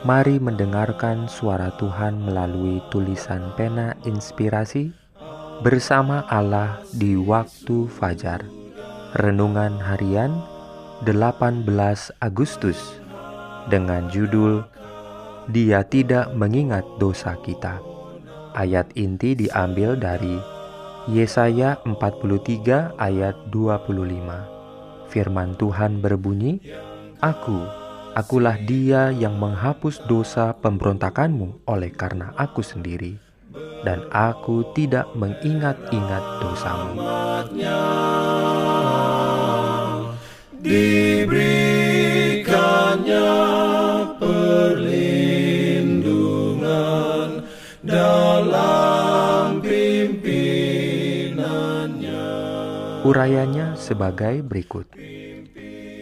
Mari mendengarkan suara Tuhan melalui tulisan pena inspirasi bersama Allah di waktu fajar. Renungan harian 18 Agustus dengan judul Dia tidak mengingat dosa kita. Ayat inti diambil dari Yesaya 43 ayat 25. Firman Tuhan berbunyi, Aku Akulah dia yang menghapus dosa pemberontakanmu oleh karena aku sendiri, dan aku tidak mengingat-ingat dosamu. Diberikannya perlindungan dalam pimpinannya. Urayanya sebagai berikut.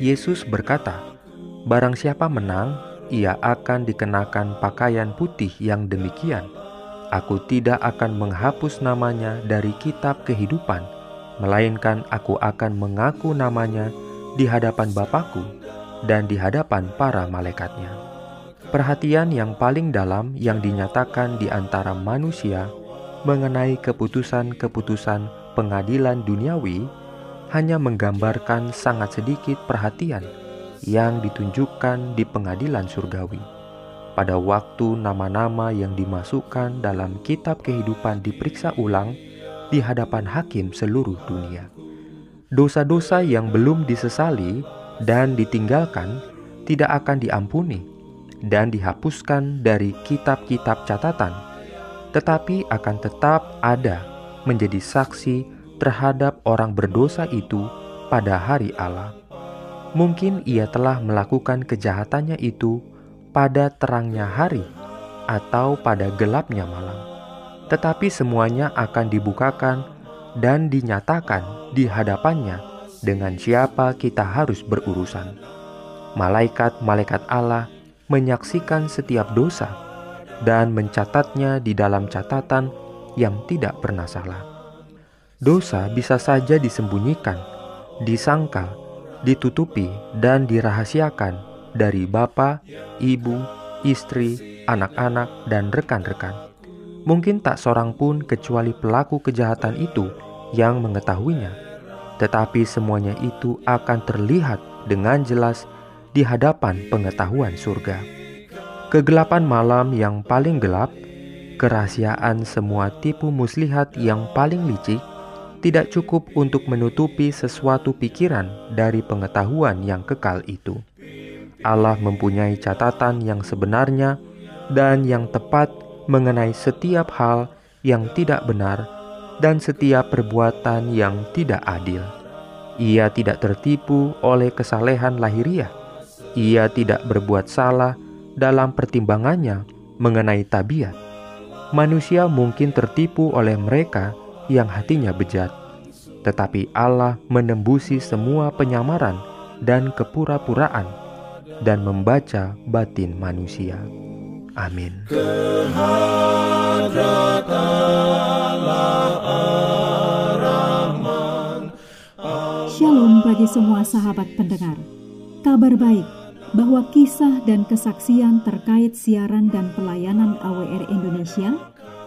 Yesus berkata, Barang siapa menang, ia akan dikenakan pakaian putih yang demikian. Aku tidak akan menghapus namanya dari kitab kehidupan, melainkan aku akan mengaku namanya di hadapan Bapakku dan di hadapan para malaikatnya. Perhatian yang paling dalam yang dinyatakan di antara manusia mengenai keputusan-keputusan pengadilan duniawi hanya menggambarkan sangat sedikit perhatian yang ditunjukkan di pengadilan surgawi. Pada waktu nama-nama yang dimasukkan dalam kitab kehidupan diperiksa ulang di hadapan hakim seluruh dunia. Dosa-dosa yang belum disesali dan ditinggalkan tidak akan diampuni dan dihapuskan dari kitab-kitab catatan, tetapi akan tetap ada menjadi saksi terhadap orang berdosa itu pada hari Allah. Mungkin ia telah melakukan kejahatannya itu pada terangnya hari atau pada gelapnya malam, tetapi semuanya akan dibukakan dan dinyatakan di hadapannya dengan siapa kita harus berurusan. Malaikat-malaikat Allah menyaksikan setiap dosa dan mencatatnya di dalam catatan yang tidak pernah salah. Dosa bisa saja disembunyikan, disangkal, ditutupi dan dirahasiakan dari bapak, ibu, istri, anak-anak, dan rekan-rekan. Mungkin tak seorang pun kecuali pelaku kejahatan itu yang mengetahuinya, tetapi semuanya itu akan terlihat dengan jelas di hadapan pengetahuan surga. Kegelapan malam yang paling gelap, kerahasiaan semua tipu muslihat yang paling licik, tidak cukup untuk menutupi sesuatu pikiran dari pengetahuan yang kekal itu. Allah mempunyai catatan yang sebenarnya dan yang tepat mengenai setiap hal yang tidak benar dan setiap perbuatan yang tidak adil. Ia tidak tertipu oleh kesalehan lahiriah. Ia tidak berbuat salah dalam pertimbangannya mengenai tabiat. Manusia mungkin tertipu oleh mereka yang hatinya bejat, tetapi Allah menembusi semua penyamaran dan kepura-puraan dan membaca batin manusia. Amin. Shalom bagi semua sahabat pendengar. Kabar baik bahwa kisah dan kesaksian terkait siaran dan pelayanan AWR Indonesia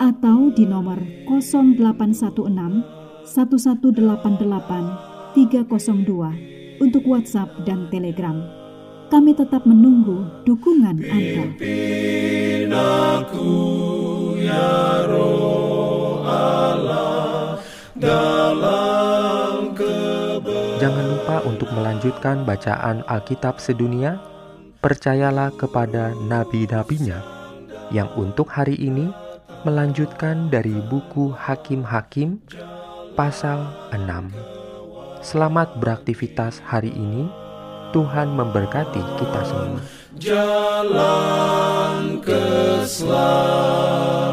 atau di nomor 0816 1188 302 untuk WhatsApp dan Telegram. Kami tetap menunggu dukungan Anda. aku ya roh Allah dalam Jangan lupa untuk melanjutkan bacaan Alkitab sedunia. Percayalah kepada nabi-nabinya yang untuk hari ini melanjutkan dari buku Hakim-Hakim pasal 6. Selamat beraktivitas hari ini. Tuhan memberkati kita semua. jalan keselamatan